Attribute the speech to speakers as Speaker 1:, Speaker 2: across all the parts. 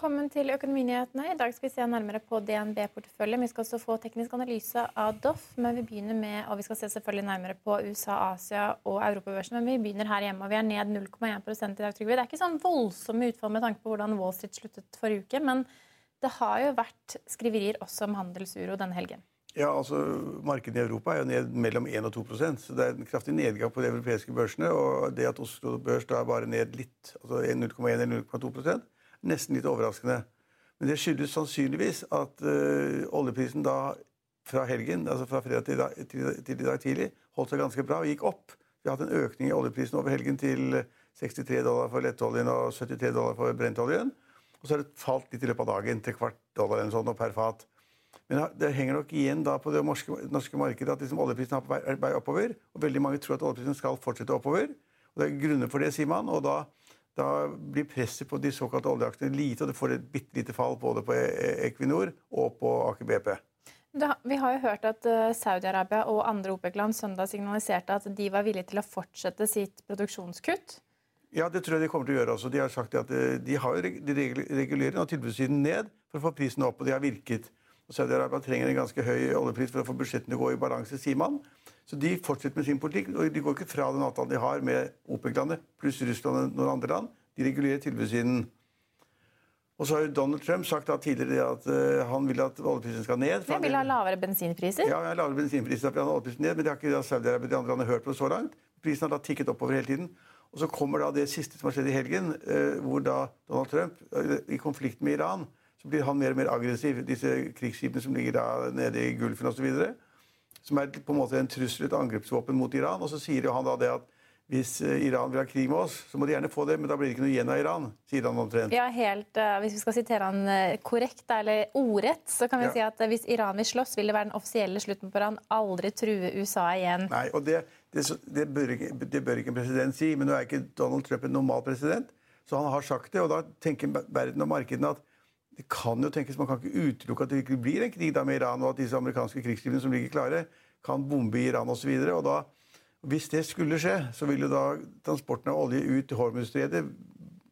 Speaker 1: Velkommen til Økonominyhetene. I dag skal vi se nærmere på DNB-porteføljen. Vi skal også få teknisk analyse av Doff, men vi begynner med, og vi skal se selvfølgelig nærmere på USA, Asia og Europabørsen. Men vi begynner her hjemme, og vi er ned 0,1% i dag. Trygve. Det er ikke sånn voldsomme utfall med tanke på hvordan Wall Street sluttet forrige uke, men det har jo vært skriverier også om handelsuro denne helgen.
Speaker 2: Ja, altså Markedet i Europa er jo ned mellom 1 og 2 så det er en kraftig nedgang på de europeiske børsene. Og det at Oslo Børs da er bare ned litt, altså 0,1 eller 0,2 nesten litt overraskende. Men det skyldes sannsynligvis at uh, oljeprisen da fra helgen, altså fra fredag til, til, til i dag tidlig, holdt seg ganske bra og gikk opp. Vi har hatt en økning i oljeprisen over helgen til 63 dollar for lettoljen og 73 dollar for brentoljen. Og så har det falt litt i løpet av dagen til kvart dollar eller sånn, per fat. Men det henger nok igjen da på det norske, norske markedet at liksom oljeprisen er på vei oppover. Og veldig mange tror at oljeprisen skal fortsette oppover. Og det er grunner for det, sier man. Og da, da blir presset på de såkalte oljeaksjene lite, og det får et bitte lite fall både på E- Equinor og på Aker BP.
Speaker 1: Da, vi har jo hørt at eh, Saudi-Arabia og andre OPEC-land søndag signaliserte at de var villige til å fortsette sitt produksjonskutt.
Speaker 2: Ja, det tror jeg de kommer til å gjøre også. De har sagt at eh, de, har, de regulerer nå tilbudssiden ned for å få prisen opp, og det har virket. Og Saudi-Arabia trenger en ganske høy oljepris for å få budsjettene gå i balanse, sier man. Så de fortsetter med sin politikk, og de går ikke fra den avtalen de har med OPEC-landet, pluss Russland og noen andre land. De regulerer tilbudssiden. Og så har jo Donald Trump sagt da tidligere at uh, han vil at oljeprisen skal ned. han
Speaker 1: vil ha lavere bensinpriser.
Speaker 2: ja, han vil ha lavere bensinpriser for han ha oljeprisen ned, men det har ikke Saudi-Arabia og de andre landene hørt på så langt. Prisen har da tikket oppover hele tiden. Og så kommer da det siste som har skjedd i helgen, uh, hvor da Donald Trump, uh, i konflikt med Iran, så blir han mer og mer aggressiv. Disse krigsskipene som ligger da nede i Gulfen osv., som er på en måte en trussel, et angrepsvåpen mot Iran. Og så sier jo han da det at hvis eh, Iran vil ha krig med oss, så må de gjerne få det, men da blir det ikke noe igjen av Iran, sier han omtrent.
Speaker 1: Ja, helt, uh, Hvis vi skal sitere han eh, korrekt, eller ordrett, så kan vi
Speaker 2: Ja.
Speaker 1: si at hvis Iran vil slåss, vil det være den offisielle slutten på Iran. Aldri true USA igjen.
Speaker 2: Nei, og det, det, det, bør ikke, det bør ikke en president si, men nå er ikke Donald Trump en normal president, så han har sagt det, og da tenker verden og markedene at det kan jo tenkes, Man kan ikke utelukke at det virkelig blir en krig da med Iran, og at disse amerikanske krigsskipene som ligger klare, kan bombe Iran osv. Hvis det skulle skje, så vil jo da transporten av olje ut til Hormuzstredet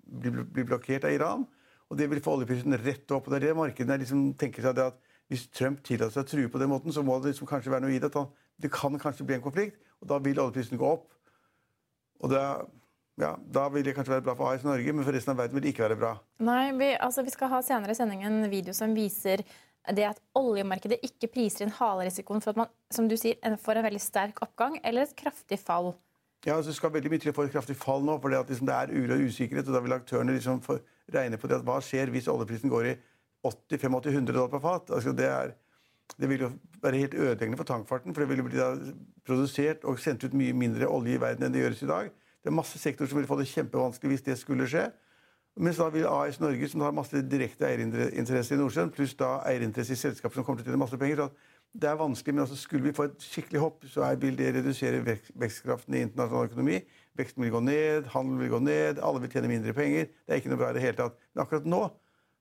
Speaker 2: bli, bli blokkert av Iran. Og det vil få oljeprisen rett opp. og det er det markedene liksom tenker seg at Hvis Trump tillater seg å true på den måten, så må det liksom kanskje være noe i det. Det kan kanskje bli en konflikt, og da vil oljeprisen gå opp. Og det, ja, Da vil det kanskje være bra for AS Norge, men for resten av verden vil det ikke være bra.
Speaker 1: Nei, vi, altså, vi skal ha senere i sendingen en video som viser det at oljemarkedet ikke priser inn halerisikoen for at man som du sier, får en veldig sterk oppgang eller et kraftig fall.
Speaker 2: Ja, altså Det skal veldig mye til å få et kraftig fall nå, for det, liksom det er uro og usikkerhet. og Da vil aktørene liksom regne på det at hva skjer hvis oljeprisen går i 80-85-100 dollar per fat. Altså det, er, det vil jo være helt ødeleggende for tankfarten, for det vil jo bli produsert og sendt ut mye mindre olje i verden enn det gjøres i dag. Det er masse sektorer som vil få det kjempevanskelig hvis det skulle skje. Mens da vil AS Norge, som har masse direkte eierinteresse i Nordsjøen, pluss da eierinteresse i selskaper som kommer til å tjene masse penger så Det er vanskelig, men altså skulle vi få et skikkelig hopp, så vil det redusere vekstkraften i internasjonal økonomi. Veksten vil gå ned, handelen vil gå ned, alle vil tjene mindre penger. Det er ikke noe bra i det hele tatt. Men akkurat nå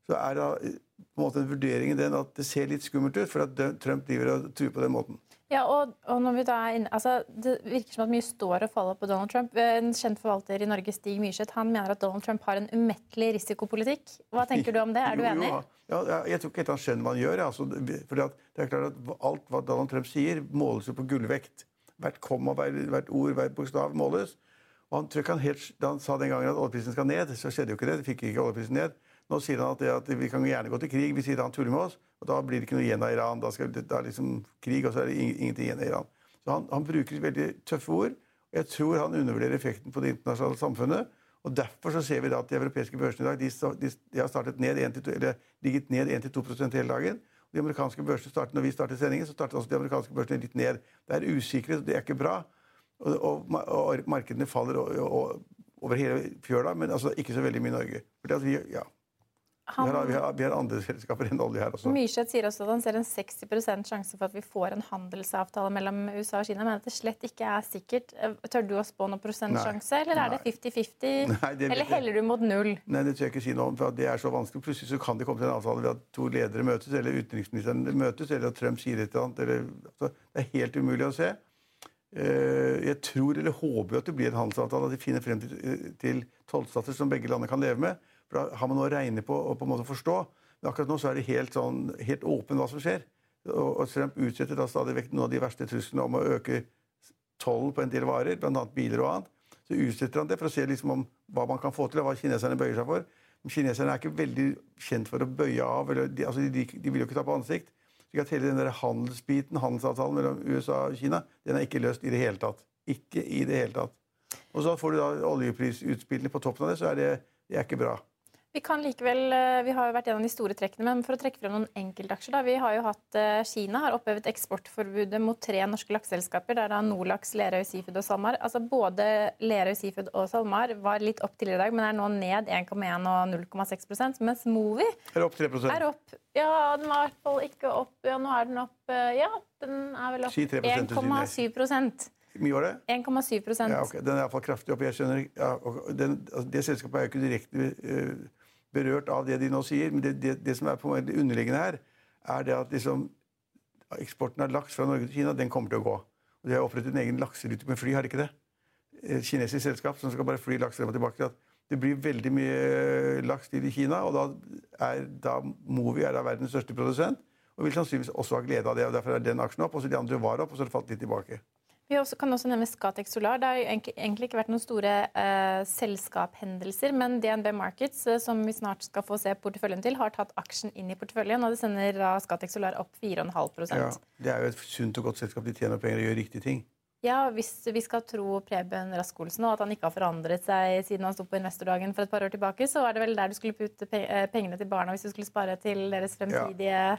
Speaker 2: så er da på en måte en vurderingen den at det ser litt skummelt ut, for at Trump driver og truer på den måten.
Speaker 1: Ja, og, og når vi da er inne, altså, Det virker som at mye står og faller på Donald Trump. En kjent forvalter i Norge, Stig Myrseth, han mener at Donald Trump har en umettelig risikopolitikk. Hva tenker du om det? Er du enig?
Speaker 2: Jo, ja, jeg tror ikke helt han skjønner hva han gjør. Altså, fordi det er klart at Alt hva Donald Trump sier, måles jo på gullvekt. Hvert komma, hvert ord, hvert bokstav måles. Og han, tror ikke han, helt, Da han sa den gangen at oljeprisen skal ned, så skjedde jo ikke det. Det fikk ikke oljeprisen ned. Nå sier han at, det, at vi kan gjerne gå til krig hvis han tuller med oss. og Da blir det ikke noe igjen av Iran. Da, skal, det er liksom krig, og så er det ingenting igjen av Iran. Så han, han, bruker veldig tøffe ord. og Jeg tror han undervurderer effekten på det internasjonale samfunnet. og Derfor så ser vi da at de europeiske børsene i dag de, de, de har startet ned 1 -2, eller ligget ned 1-2 hele dagen. De amerikanske børsene startet, når vi startet sendingen, så startet også de amerikanske børsene litt ned. Det er usikkerhet, og det er ikke bra. Og, og, og markedene faller over hele fjøla, men altså ikke så veldig mye i Norge. Fordi at vi, ja, han, vi, har, vi, har, vi, har, andre selskaper enn olje her også.
Speaker 1: Myrseth sier også at han ser en 60% sjanse for at vi får en handelsavtale mellom USA og Kina, men at det slett ikke er sikkert. Tør du å spå noen prosentsjanse, eller er det 50-50? Eller heller du mot null?
Speaker 2: Nei, det tør jeg ikke si noe om, for det er så vanskelig. Plutselig så kan det komme til en avtale ved at to ledere møtes, eller utenriksministeren møtes, eller at Trump sier et eller annet. Eller, altså, det er helt umulig å se. Eh, jeg tror eller håper at det blir en handelsavtale, at de finner frem til tollsatser som begge landene kan leve med. For da har man noe å regne på og på en måte forstå. Men akkurat nå så er det helt, sånn, helt åpen hva som skjer. Og, og Trump utsetter da stadig vekk noen av de verste truslene om å øke tollen på en del varer, bl.a. biler og annet. Så utsetter han det for å se liksom om hva man kan få til, og hva kineserne bøyer seg for. Men kineserne er ikke veldig kjent for å bøye av. Eller, de, altså de, de, vil jo ikke ta på ansikt. Så at hele den der handelsbiten, handelsavtalen mellom USA og Kina, den er ikke løst i det hele tatt. Ikke i det hele tatt. Og så får du da oljeprisutspillene på toppen av det, så er det, det er ikke bra.
Speaker 1: Vi kan likevel, eh, vi har jo vært gjennom de store trekkene, men for å trekke frem noen enkeltaksjer da, Vi har jo hatt, eh, Kina har opphevet eksportforbudet mot tre norske lakseselskaper. er da Nordlaks, Lerøy Seafood og SalMar. Altså Både Lerøy Seafood og SalMar var litt opp tidligere i dag, men er nå ned 1,1 og 0,6% mens Movi
Speaker 2: er opp 3%
Speaker 1: er opp, Ja, den var i hvert fall ikke opp Ja, nå er den opp eh, Ja, den er vel opp 1,7
Speaker 2: mye var det?
Speaker 1: 1,7%
Speaker 2: ja, okay. Den er iallfall kraftig opp. Jeg skjønner, ja, den, altså, Det selskapet er jo ikke direkte uh, berørt av det de nå sier. Men det, det, det som er på det underliggende her, er det at liksom, eksporten av laks fra Norge til Kina den kommer til å gå. Og De har opprettet en egen lakserute med fly, har de ikke det? Et kinesisk selskap som skal bare fly laks frem og tilbake. Det blir veldig mye laks til i Kina, og da er da Movi er da verdens største produsent. Og vil sannsynligvis også ha glede av det. og Derfor er den aksjen opp, og så de andre var opp, og så har det falt litt tilbake.
Speaker 1: Vi også, kan også nevne Scatec Solar. Det har egentlig ikke vært noen store uh, selskaphendelser, men DNB Markets, uh, som vi snart skal få se porteføljen til, har tatt aksjen inn i porteføljen, og det sender da Scatec Solar opp 4,5 ja,
Speaker 2: Det er jo et sunt og godt selskap. De tjener penger og gjør riktige ting.
Speaker 1: Ja, hvis vi skal tro Preben Rask-Olsen og at han ikke har forandret seg siden han sto på investordagen for et par år tilbake, så var det vel der du skulle putte eh, pengene til barna hvis du skulle spare til deres fremtidige ja.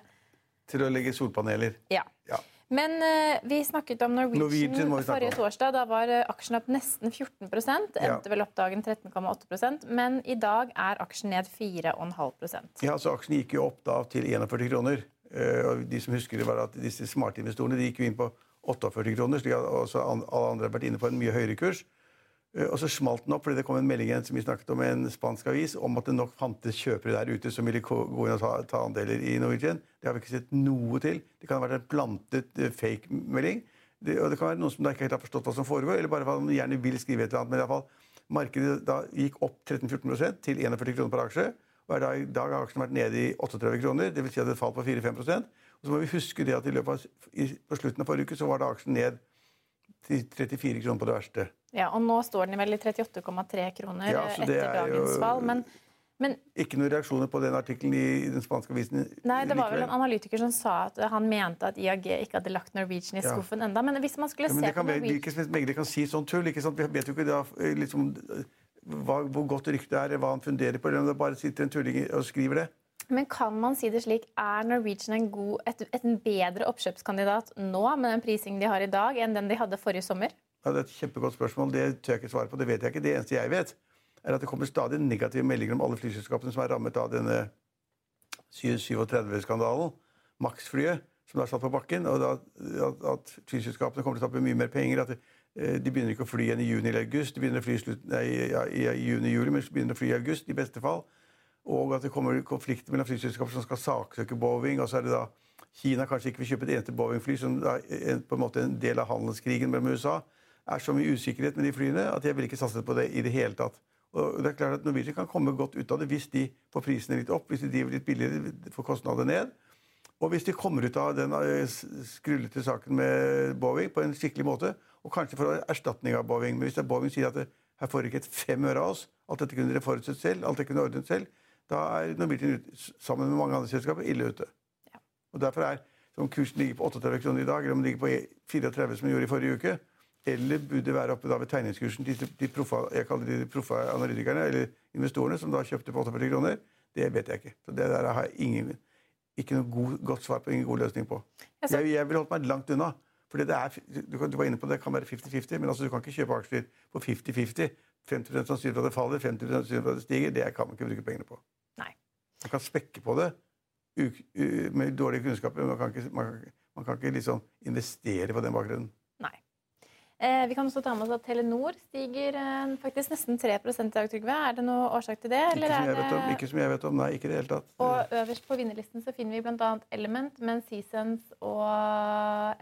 Speaker 2: Til å legge solpaneler.
Speaker 1: Ja. ja. Men uh, vi snakket om Norwegian, Norwegian forrige torsdag. Da var uh, aksjen opp nesten 14 Endte ja. vel opp dagen 13,8% Men i dag er aksjen ned 4,5%
Speaker 2: Ja, så Aksjen gikk jo opp da til 41 kroner. Uh, og de som husker det var at Disse smartinvestorene de gikk jo inn på 48 kroner. slik at alle andre har vært inne på en mye høyere kurs. Eh, og så smalt den opp fordi det kom en melding som vi snakket om i en spansk avis om at det nok fantes kjøpere der ute som ville gå inn og ta, ta andeler i Norwegian. Det har vi ikke sett noe til. Det kan ha vært en plantet uh, fake-melding. Og det kan være noen som da ikke helt har forstått hva som foregår, eller bare at de gjerne vil skrive et eller annet. Men i alle fall, markedet da gikk opp 13-14 til 41 kroner per aksje. Og I dag har aksjen vært nede i 38 kroner, dvs. Si at det falt på 4-5 Og så må vi huske det at i løpet av, i, på slutten av forrige uke så var da aksjen ned til 34 kroner på det verste.
Speaker 1: Ja, og nå står den vel i 38,3 kroner ja, etter dagens fall. Men, men,
Speaker 2: ikke noen reaksjoner på den artikkelen i, den spanske avisen?
Speaker 1: Nei, det var vel en analytiker som sa at han mente at IAG ikke hadde lagt Norwegian i skuffen ja. enda, Men hvis man skulle ja,
Speaker 2: se på Norwegian Hvilken som megler kan si sånn tull? ikke sant? Vi vet jo ikke da, liksom, hva, hvor godt ryktet er, hva han funderer på, eller om det bare sitter en tulling og skriver det.
Speaker 1: Men kan man si det slik, er Norwegian god, et, et, bedre oppkjøpskandidat nå med den prisingen de har i dag, enn den de hadde forrige sommer?
Speaker 2: Ja, det er et kjempegodt spørsmål. Det tør jeg ikke svare på. Det vet jeg ikke. Det eneste jeg vet, er at det kommer stadig negative meldinger om alle flyselskapene som er rammet av denne 737-skandalen. Max-flyet som er satt på bakken. og da, At, at flyselskapene kommer til å tappe mye mer penger. at eh, de begynner ikke å fly igjen i juni eller august. De begynner å fly i, slutt, nei, ja, i juni-juli, men begynner å fly i august i beste fall. Og at det kommer konflikter mellom flyselskaper som skal saksøke Boeing. og så er det da Kina kanskje ikke vil kjøpe et eneste Boeing-fly, som er på en måte en del av handelskrigen mellom USA. er så mye usikkerhet med de flyene at jeg vil ikke satse på det i det hele tatt. Og det er klart at Norwegian kan komme godt ut av det hvis de får prisene litt opp, hvis de driver litt billigere, får kostnadene ned. Og hvis de kommer ut av den eh, skrullete saken med Boeing på en skikkelig måte, og kanskje får erstatning av Boeing. Men hvis Boeing sier at det, her får dere ikke et fem øre av oss, alt dette kunne dere forutsett selv, alt dette kunne ordnet selv, da er Norwegian sammen med mange andre selskaper ille ute. Ja. Og Derfor er om kursen ligger på 38 kroner i dag, eller om den ligger på 34 som den gjorde i forrige uke, eller burde være oppe da ved tegningskursen til de proffa, jeg kaller de proffa analytikerne, eller investorene, som da kjøpte på 48 kroner, det vet jeg ikke. Så det der har jeg ingen, ikke noe god, godt svar på, ingen god løsning på. Jeg, jeg vil holdt meg langt unna. For det er, du, du, var inne på det, det kan være 50-50, men altså, du kan ikke kjøpe aksjer på 50-50. 50 sannsynlig for at det faller, 50 sannsynlig for at det stiger. Det kan man ikke bruke pengene på.
Speaker 1: Nei.
Speaker 2: Man kan spekke på det med dårlige kunnskaper, men man kan ikke, man, man kan ikke liksom investere på den bakgrunnen.
Speaker 1: Eh, vi kan også ta med oss at Telenor stiger eh, faktisk nesten 3 i dag, Trygve. Er det noen årsak til det?
Speaker 2: Ikke som, det... om, ikke, som jeg vet om, Nei, ikke i det hele tatt.
Speaker 1: Og øverst på vinnerlisten så finner vi bl.a. Element, mens Seasons og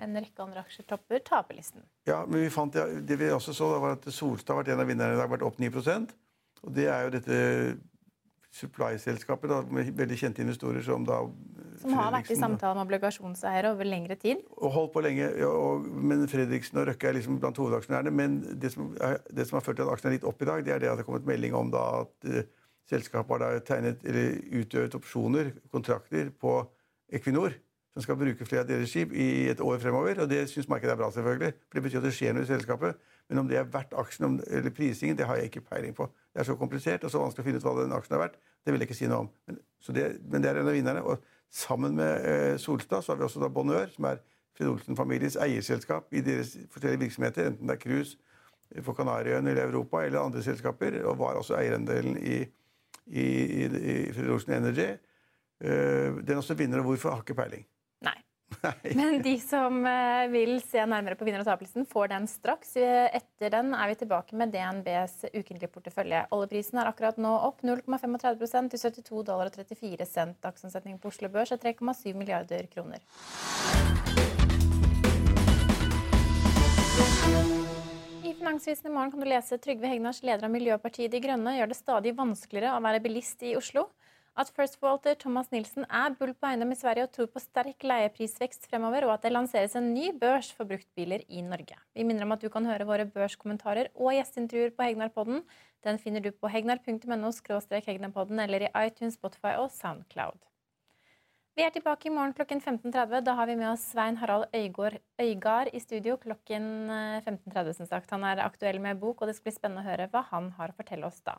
Speaker 1: en rekke andre aksjer topper taperlisten.
Speaker 2: Ja, men vi fant, ja, det vi også så, var at Solstad har vært en av vinnerne i dag, vært opp 9% Og det er jo dette supply-selskaper med veldig kjente investorer som da
Speaker 1: Som har vært i samtale med obligasjonseiere over lengre tid?
Speaker 2: Og holdt på lenge. Og, men Fredriksen og Røkke er liksom blant hovedaksjonærene. Men det som, er, det som, har ført til at aksjen er litt opp i dag, det er det at det har kommet melding om da at uh, selskapet har tegnet, eller utøvet opsjoner, kontrakter, på Equinor. Som skal bruke flere av deres skip i et år fremover. Og det syns markedet er bra, selvfølgelig. For det betyr at det skjer noe i selskapet. Men om det er verdt aksjen eller prisingen, det har jeg ikke peiling på. Det er så komplisert og så vanskelig å finne ut hva den aksjen er verdt. Det vil jeg ikke si noe om. Men, det, men det, er en av vinnerne. Og sammen med eh, Solstad så har vi også da Bonheur, som er Fred Olsen-familiens eierselskap i deres forskjellige virksomheter, enten det er cruise for Kanariøyene eller Europa eller andre selskaper, og var også eierandelen i, i, i, i Fred Olsen Energy. Uh, den også vinner, og hvorfor har ikke peiling.
Speaker 1: Men de som eh, vil se nærmere på vinner- og tapelsen, får den straks. Etter den er vi tilbake med DNBs ukentlige portefølje. Oljeprisen er akkurat nå opp 0,35 til 72 dollar og 34 cent. Dagsomsetningen på Oslo Børs er 3,7 milliarder kroner. I Finansvisen i morgen kan du lese Trygve Hegnars, leder av Miljøpartiet De Grønne, gjør det stadig vanskeligere å være bilist i Oslo at First Walter Thomas Nilsen er bull på eiendom i Sverige og tror på sterk leieprisvekst fremover, og at det lanseres en ny børs for bruktbiler i Norge. Vi minner om at du kan høre våre børskommentarer og gjesteintervjuer på Hegnarpodden. Den finner du på hegnar.no hegnarpodden eller i iTunes, Spotify og Soundcloud. Vi er tilbake i morgen klokken 15.30. Da har vi med oss Svein Harald Øygård, Øygard i studio klokken 15.30. Eh, som sagt. Han er aktuell med bok, og det skal bli spennende å høre hva han har å fortelle oss da.